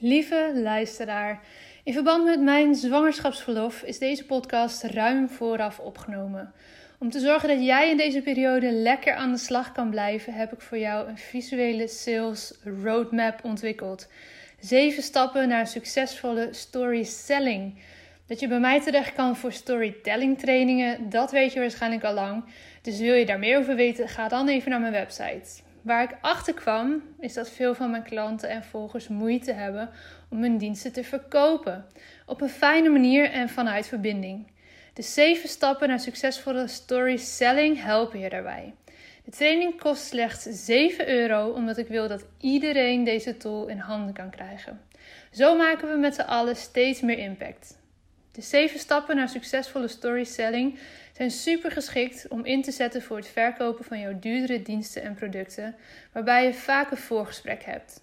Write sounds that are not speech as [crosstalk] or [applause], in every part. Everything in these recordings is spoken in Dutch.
Lieve luisteraar, in verband met mijn zwangerschapsverlof is deze podcast ruim vooraf opgenomen. Om te zorgen dat jij in deze periode lekker aan de slag kan blijven, heb ik voor jou een visuele sales roadmap ontwikkeld. Zeven stappen naar succesvolle story selling. Dat je bij mij terecht kan voor storytelling trainingen, dat weet je waarschijnlijk al lang. Dus wil je daar meer over weten, ga dan even naar mijn website. Waar ik achter kwam, is dat veel van mijn klanten en volgers moeite hebben om hun diensten te verkopen. Op een fijne manier en vanuit verbinding. De zeven stappen naar succesvolle story selling helpen je daarbij. De training kost slechts 7 euro, omdat ik wil dat iedereen deze tool in handen kan krijgen. Zo maken we met z'n allen steeds meer impact. De zeven stappen naar succesvolle story selling zijn super geschikt om in te zetten voor het verkopen van jouw duurdere diensten en producten, waarbij je vaak een voorgesprek hebt.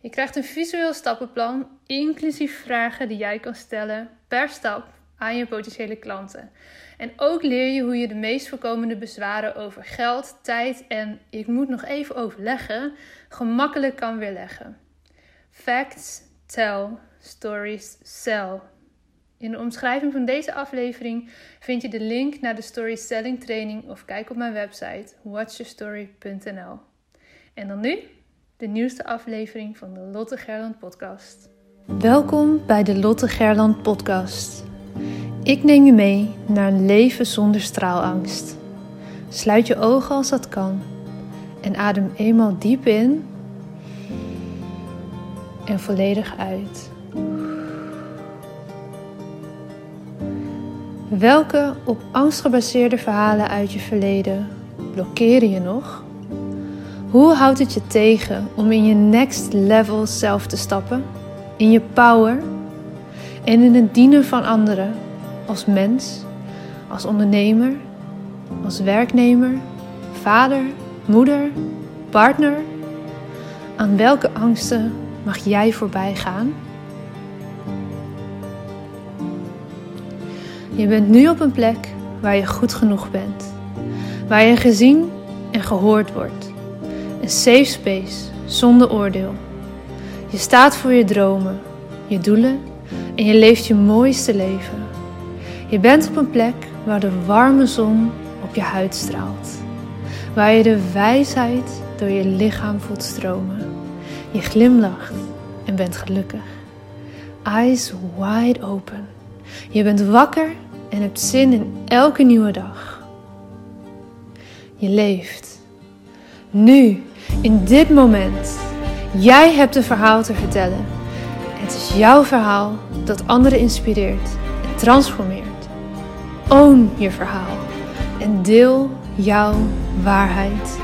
Je krijgt een visueel stappenplan, inclusief vragen die jij kan stellen per stap aan je potentiële klanten. En ook leer je hoe je de meest voorkomende bezwaren over geld, tijd en ik moet nog even overleggen gemakkelijk kan weerleggen. Facts tell, stories sell. In de omschrijving van deze aflevering vind je de link naar de storytelling training of kijk op mijn website watchyourstory.nl. En dan nu de nieuwste aflevering van de Lotte Gerland podcast. Welkom bij de Lotte Gerland podcast. Ik neem je mee naar een leven zonder straalangst. Sluit je ogen als dat kan en adem eenmaal diep in en volledig uit. Welke op angst gebaseerde verhalen uit je verleden blokkeren je nog? Hoe houdt het je tegen om in je next level zelf te stappen? In je power en in het dienen van anderen als mens, als ondernemer, als werknemer, vader, moeder, partner? Aan welke angsten mag jij voorbij gaan? Je bent nu op een plek waar je goed genoeg bent. Waar je gezien en gehoord wordt. Een safe space zonder oordeel. Je staat voor je dromen, je doelen en je leeft je mooiste leven. Je bent op een plek waar de warme zon op je huid straalt. Waar je de wijsheid door je lichaam voelt stromen. Je glimlacht en bent gelukkig. Eyes wide open. Je bent wakker en hebt zin in elke nieuwe dag. Je leeft. Nu, in dit moment. Jij hebt een verhaal te vertellen. Het is jouw verhaal dat anderen inspireert en transformeert. Own je verhaal en deel jouw waarheid.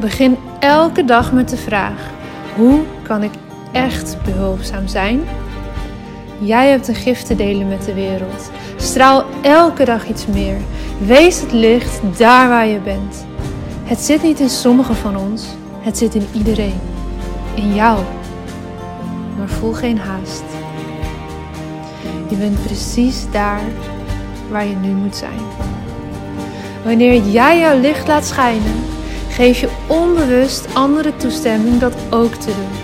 Begin elke dag met de vraag: hoe kan ik echt behulpzaam zijn? Jij hebt een gift te delen met de wereld. Straal elke dag iets meer. Wees het licht daar waar je bent. Het zit niet in sommigen van ons, het zit in iedereen. In jou. Maar voel geen haast. Je bent precies daar waar je nu moet zijn. Wanneer jij jouw licht laat schijnen, geef je onbewust andere toestemming dat ook te doen.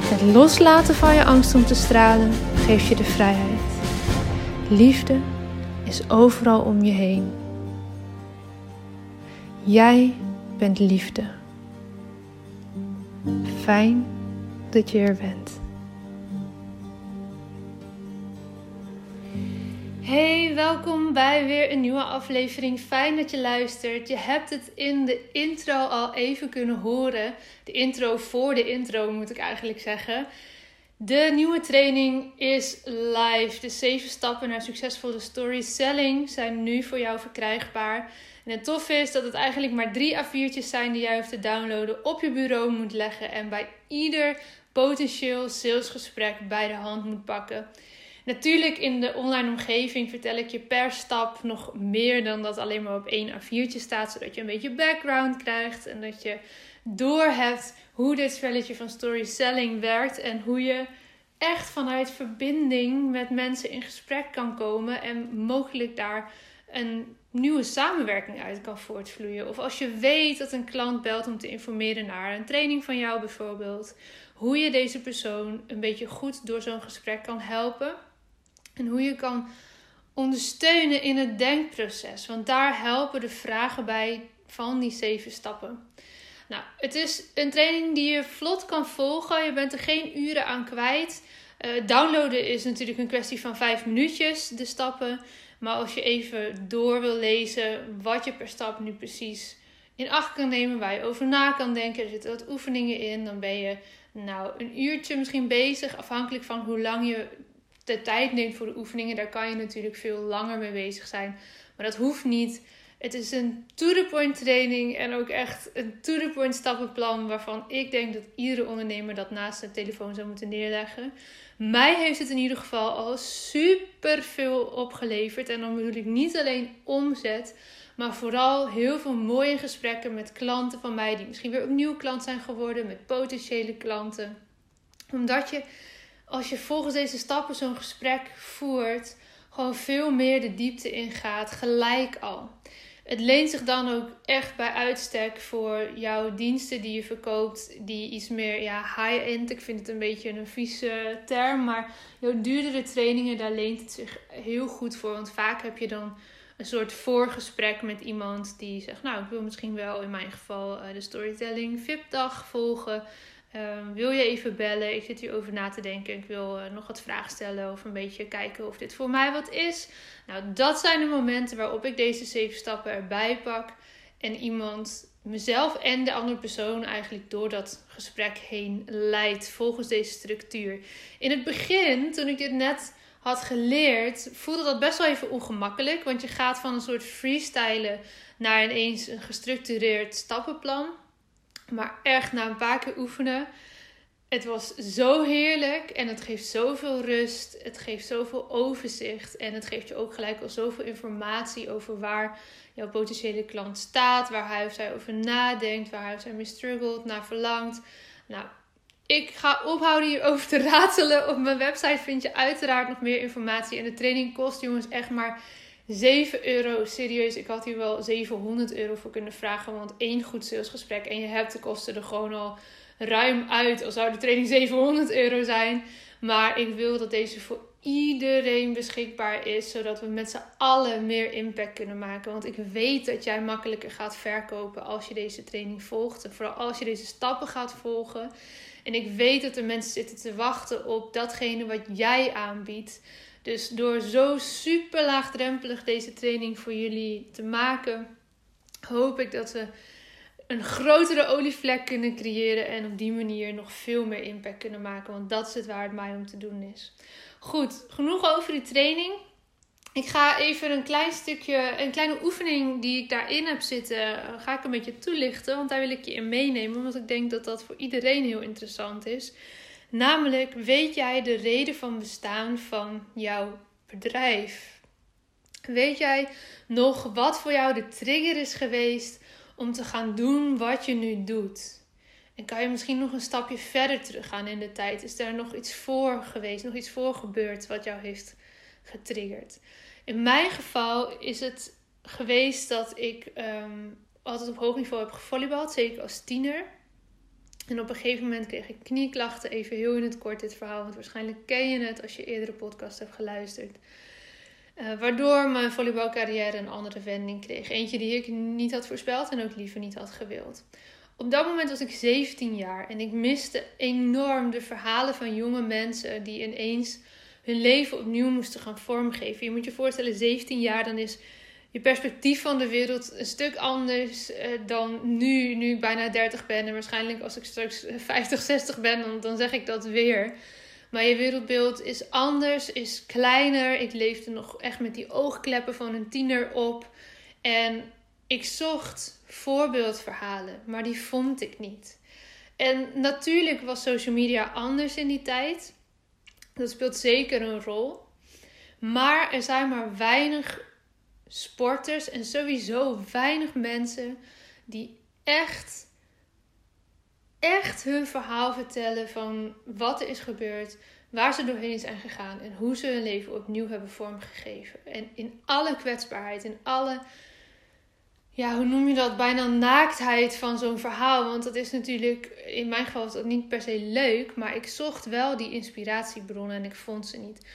Het loslaten van je angst om te stralen geeft je de vrijheid. Liefde is overal om je heen. Jij bent liefde. Fijn dat je er bent. Hey, welkom bij weer een nieuwe aflevering. Fijn dat je luistert. Je hebt het in de intro al even kunnen horen. De intro voor de intro moet ik eigenlijk zeggen. De nieuwe training is live. De zeven stappen naar succesvolle storytelling zijn nu voor jou verkrijgbaar. En het tof is dat het eigenlijk maar drie A4'tjes zijn die jij hoeft te downloaden, op je bureau moet leggen en bij ieder potentieel salesgesprek bij de hand moet pakken. Natuurlijk in de online omgeving vertel ik je per stap nog meer dan dat alleen maar op één A4'tje staat, zodat je een beetje background krijgt en dat je doorhebt hoe dit spelletje van storytelling werkt en hoe je echt vanuit verbinding met mensen in gesprek kan komen en mogelijk daar een nieuwe samenwerking uit kan voortvloeien. Of als je weet dat een klant belt om te informeren naar een training van jou bijvoorbeeld, hoe je deze persoon een beetje goed door zo'n gesprek kan helpen. En hoe je kan ondersteunen in het denkproces. Want daar helpen de vragen bij van die zeven stappen. Nou, het is een training die je vlot kan volgen. Je bent er geen uren aan kwijt. Uh, downloaden is natuurlijk een kwestie van vijf minuutjes, de stappen. Maar als je even door wil lezen wat je per stap nu precies in acht kan nemen, waar je over na kan denken, er zitten wat oefeningen in, dan ben je nou een uurtje misschien bezig, afhankelijk van hoe lang je de tijd neemt voor de oefeningen. Daar kan je natuurlijk veel langer mee bezig zijn, maar dat hoeft niet. Het is een to-the-point training en ook echt een to-the-point stappenplan waarvan ik denk dat iedere ondernemer dat naast de telefoon zou moeten neerleggen. Mij heeft het in ieder geval al super veel opgeleverd. En dan bedoel ik niet alleen omzet, maar vooral heel veel mooie gesprekken met klanten van mij die misschien weer opnieuw klant zijn geworden, met potentiële klanten. Omdat je, als je volgens deze stappen zo'n gesprek voert, gewoon veel meer de diepte ingaat, gelijk al het leent zich dan ook echt bij uitstek voor jouw diensten die je verkoopt, die iets meer ja, high-end. Ik vind het een beetje een vieze term, maar jouw duurdere trainingen, daar leent het zich heel goed voor. Want vaak heb je dan een soort voorgesprek met iemand die zegt: Nou, ik wil misschien wel in mijn geval eh, de storytelling VIP-dag volgen. Ehm, wil je even bellen? Ik zit hier over na te denken. Ik wil uh, nog wat vragen stellen of een beetje kijken of dit voor mij wat is. Nou, dat zijn de momenten waarop ik deze zeven stappen erbij pak en iemand, mezelf en de andere persoon eigenlijk door dat gesprek heen leidt volgens deze structuur. In het begin, toen ik dit net had geleerd, voelde dat best wel even ongemakkelijk, want je gaat van een soort freestylen naar ineens een gestructureerd stappenplan. Maar echt na een paar keer oefenen. Het was zo heerlijk en het geeft zoveel rust. Het geeft zoveel overzicht. En het geeft je ook gelijk al zoveel informatie over waar jouw potentiële klant staat. Waar hij of zij over nadenkt. Waar hij of zij mee struggelt, naar verlangt. Nou, ik ga ophouden hierover te ratelen. Op mijn website vind je uiteraard nog meer informatie. En de training kost jongens echt maar 7 euro, serieus, ik had hier wel 700 euro voor kunnen vragen. Want één goed salesgesprek en je hebt de kosten er gewoon al ruim uit. Al zou de training 700 euro zijn. Maar ik wil dat deze voor iedereen beschikbaar is. Zodat we met z'n allen meer impact kunnen maken. Want ik weet dat jij makkelijker gaat verkopen als je deze training volgt. En vooral als je deze stappen gaat volgen. En ik weet dat er mensen zitten te wachten op datgene wat jij aanbiedt. Dus door zo super laagdrempelig deze training voor jullie te maken, hoop ik dat we een grotere olievlek kunnen creëren en op die manier nog veel meer impact kunnen maken. Want dat is het waar het mij om te doen is. Goed, genoeg over die training. Ik ga even een klein stukje, een kleine oefening die ik daarin heb zitten, ga ik een beetje toelichten. Want daar wil ik je in meenemen, want ik denk dat dat voor iedereen heel interessant is. Namelijk, weet jij de reden van bestaan van jouw bedrijf? Weet jij nog wat voor jou de trigger is geweest om te gaan doen wat je nu doet? En kan je misschien nog een stapje verder teruggaan in de tijd? Is er nog iets voor geweest, nog iets voor gebeurd wat jou heeft getriggerd? In mijn geval is het geweest dat ik um, altijd op hoog niveau heb gevolleybald, zeker als tiener. En op een gegeven moment kreeg ik knieklachten. Even heel in het kort dit verhaal, want waarschijnlijk ken je het als je eerdere podcast hebt geluisterd. Uh, waardoor mijn volleybalcarrière een andere wending kreeg. Eentje die ik niet had voorspeld en ook liever niet had gewild. Op dat moment was ik 17 jaar en ik miste enorm de verhalen van jonge mensen die ineens hun leven opnieuw moesten gaan vormgeven. Je moet je voorstellen, 17 jaar, dan is je perspectief van de wereld een stuk anders uh, dan nu, nu ik bijna 30 ben. En waarschijnlijk als ik straks 50, 60 ben, dan, dan zeg ik dat weer. Maar je wereldbeeld is anders, is kleiner. Ik leefde nog echt met die oogkleppen van een tiener op. En ik zocht voorbeeldverhalen, maar die vond ik niet. En natuurlijk was social media anders in die tijd. Dat speelt zeker een rol. Maar er zijn maar weinig sporters en sowieso weinig mensen die echt, echt hun verhaal vertellen van wat er is gebeurd, waar ze doorheen zijn gegaan en hoe ze hun leven opnieuw hebben vormgegeven. En in alle kwetsbaarheid, in alle ja, hoe noem je dat? Bijna naaktheid van zo'n verhaal. Want dat is natuurlijk, in mijn geval was dat niet per se leuk. Maar ik zocht wel die inspiratiebronnen en ik vond ze niet.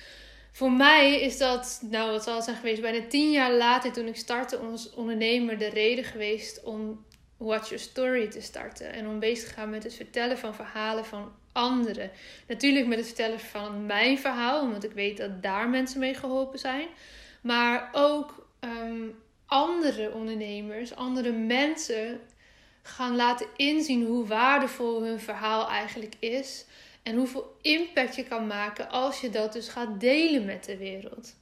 Voor mij is dat, nou wat zal het zijn geweest, bijna tien jaar later toen ik startte als ondernemer de reden geweest om Watch Your Story te starten. En om bezig te gaan met het vertellen van verhalen van anderen. Natuurlijk met het vertellen van mijn verhaal, omdat ik weet dat daar mensen mee geholpen zijn. Maar ook ehm, andere ondernemers, andere mensen gaan laten inzien hoe waardevol hun verhaal eigenlijk is. En hoeveel impact je kan maken als je dat dus gaat delen met de wereld.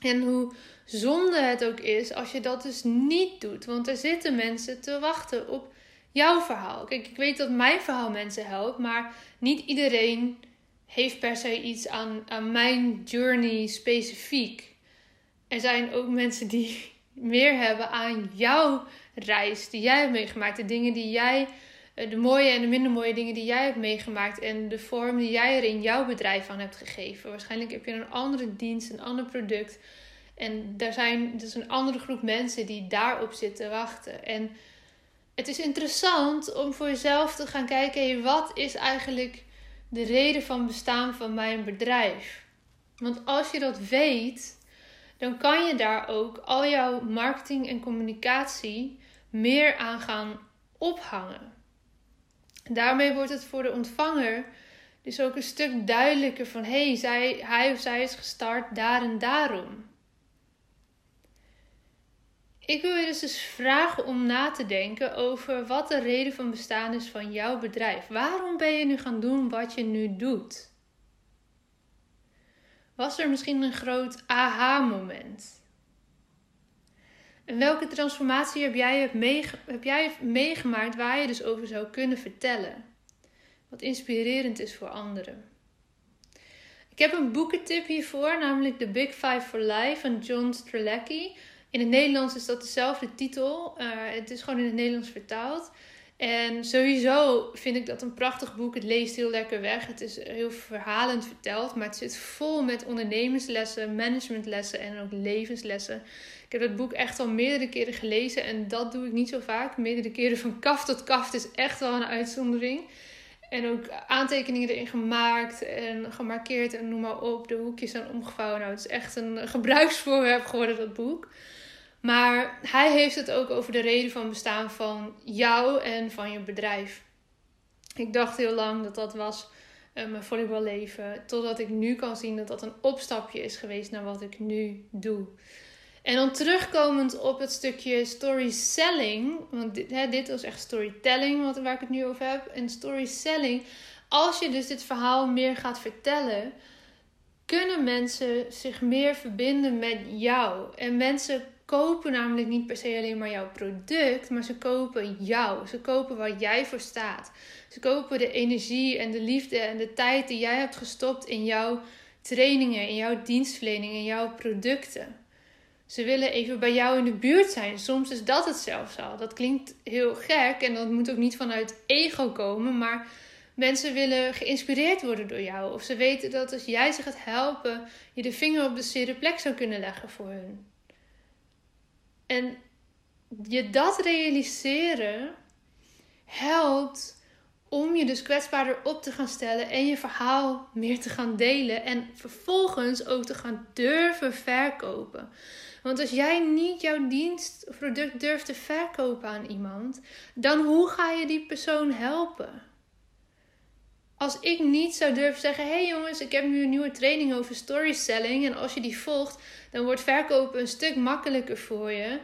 En hoe zonde het ook is als je dat dus niet doet. Want er zitten mensen te wachten op jouw verhaal. Kijk, ik weet dat mijn verhaal mensen helpt, maar niet iedereen heeft per se iets aan, aan mijn journey specifiek. Er zijn ook mensen die [laughs] meer hebben aan jouw reis die jij hebt meegemaakt. De dingen die jij, de mooie en de minder mooie dingen die jij hebt meegemaakt. En de vorm die jij er in jouw bedrijf aan hebt gegeven. Waarschijnlijk heb je een andere dienst, een ander product. En daar zijn dus een andere groep mensen die daarop zitten wachten. En het is interessant om voor jezelf te gaan kijken: wat is eigenlijk de reden van bestaan van mijn bedrijf? Want als je dat weet, dan kan je daar ook al jouw marketing en communicatie meer aan gaan ophangen. Daarmee wordt het voor de ontvanger dus ook een stuk duidelijker van hé, hey, zij, hij of zij is gestart daar en daarom. Ik wil je dus eens vragen om na te denken over wat de reden van bestaan is van jouw bedrijf. Waarom ben je nu gaan doen wat je nu doet? Was er misschien een groot aha-moment? En welke transformatie heb jij, heb jij meegemaakt waar je dus over zou kunnen vertellen? Wat inspirerend is voor anderen. Ik heb een boekentip hiervoor, namelijk The Big Five for Life van John Strelacki. In het Nederlands is dat dezelfde titel. Uh, het is gewoon in het Nederlands vertaald. En sowieso vind ik dat een prachtig boek. Het leest heel lekker weg. Het is heel verhalend verteld, maar het zit vol met ondernemerslessen, managementlessen en ook levenslessen. Ik heb dat boek echt al meerdere keren gelezen en dat doe ik niet zo vaak. Meerdere keren van kaf tot kaf is echt wel een uitzondering. En ook aantekeningen erin gemaakt en gemarkeerd en noem maar op. De hoekjes zijn omgevouwen. Nou, het is echt een gebruiksvoorwerp geworden, dat boek. Maar hij heeft het ook over de reden van bestaan van jou en van je bedrijf. Ik dacht heel lang dat dat was uh, mijn volleyballeven. Totdat ik nu kan zien dat dat een opstapje is geweest naar wat ik nu doe. En dan terugkomend op het stukje storytelling. Want dit, hè, dit was echt storytelling wat, waar ik het nu over heb. En storytelling. Als je dus dit verhaal meer gaat vertellen. Kunnen mensen zich meer verbinden met jou. En mensen kopen namelijk niet per se alleen maar jouw product, maar ze kopen jou. Ze kopen waar jij voor staat. Ze kopen de energie en de liefde en de tijd die jij hebt gestopt in jouw trainingen, in jouw dienstverlening, in jouw producten. Ze willen even bij jou in de buurt zijn. Soms is dat het zelfs al. Dat klinkt heel gek en dat moet ook niet vanuit ego komen, maar mensen willen geïnspireerd worden door jou. Of ze weten dat als jij ze gaat helpen, je de vinger op de zere plek zou kunnen leggen voor hun. En je dat realiseren helpt je dus kwetsbaarder op te gaan stellen en je verhaal meer te gaan delen en vervolgens ook te gaan durven verkopen. Want als jij niet jouw dienst of product durft te verkopen aan iemand, dan hoe ga je die persoon helpen? Als ik niet zou durven zeggen: hey jongens, ik heb nu een nieuwe training over storytelling. En als je die volgt, dan wordt verkopen een stuk makkelijker voor je.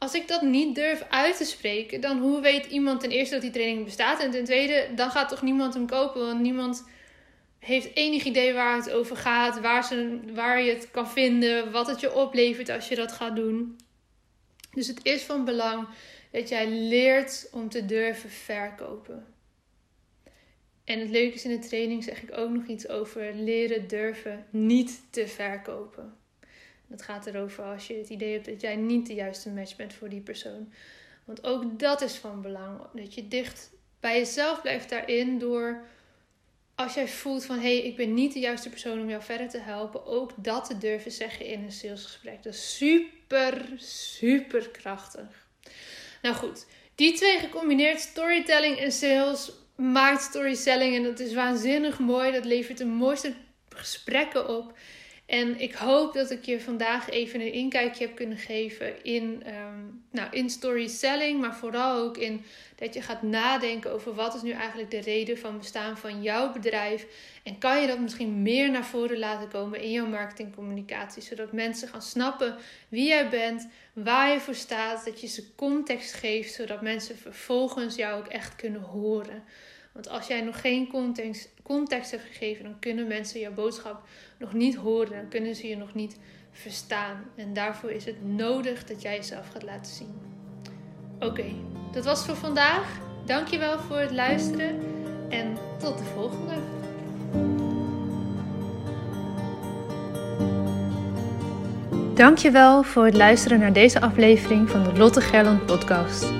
Als ik dat niet durf uit te spreken, dan hoe weet iemand ten eerste dat die training bestaat? En ten tweede, dan gaat toch niemand hem kopen, want niemand heeft enig idee waar het over gaat, waar, ze, waar je het kan vinden, wat het je oplevert als je dat gaat doen. Dus het is van belang dat jij leert om te durven verkopen. En het leuke is in de training zeg ik ook nog iets over leren durven niet te verkopen. Dat gaat erover als je het idee hebt dat jij niet de juiste match bent voor die persoon. Want ook dat is van belang. Dat je dicht bij jezelf blijft daarin door als jij voelt van hé, hey, ik ben niet de juiste persoon om jou verder te helpen, ook dat te durven zeggen in een salesgesprek. Dat is super, super krachtig. Nou goed, die twee gecombineerd, storytelling en sales, maakt storytelling en dat is waanzinnig mooi. Dat levert de mooiste gesprekken op. En ik hoop dat ik je vandaag even een inkijkje heb kunnen geven in, um, nou, in storytelling, maar vooral ook in dat je gaat nadenken over wat is nu eigenlijk de reden van bestaan van jouw bedrijf. En kan je dat misschien meer naar voren laten komen in jouw marketingcommunicatie, zodat mensen gaan snappen wie jij bent, waar je voor staat, dat je ze context geeft, zodat mensen vervolgens jou ook echt kunnen horen. Want als jij nog geen context, hebt gegeven, dan kunnen mensen jouw boodschap nog niet horen. Dan kunnen ze je nog niet verstaan. En daarvoor is het nodig dat jij jezelf gaat laten zien. Oké, dat was voor vandaag. Dankjewel voor het luisteren en tot de volgende. Dankjewel voor het luisteren naar deze aflevering van de Lotte Gerland podcast.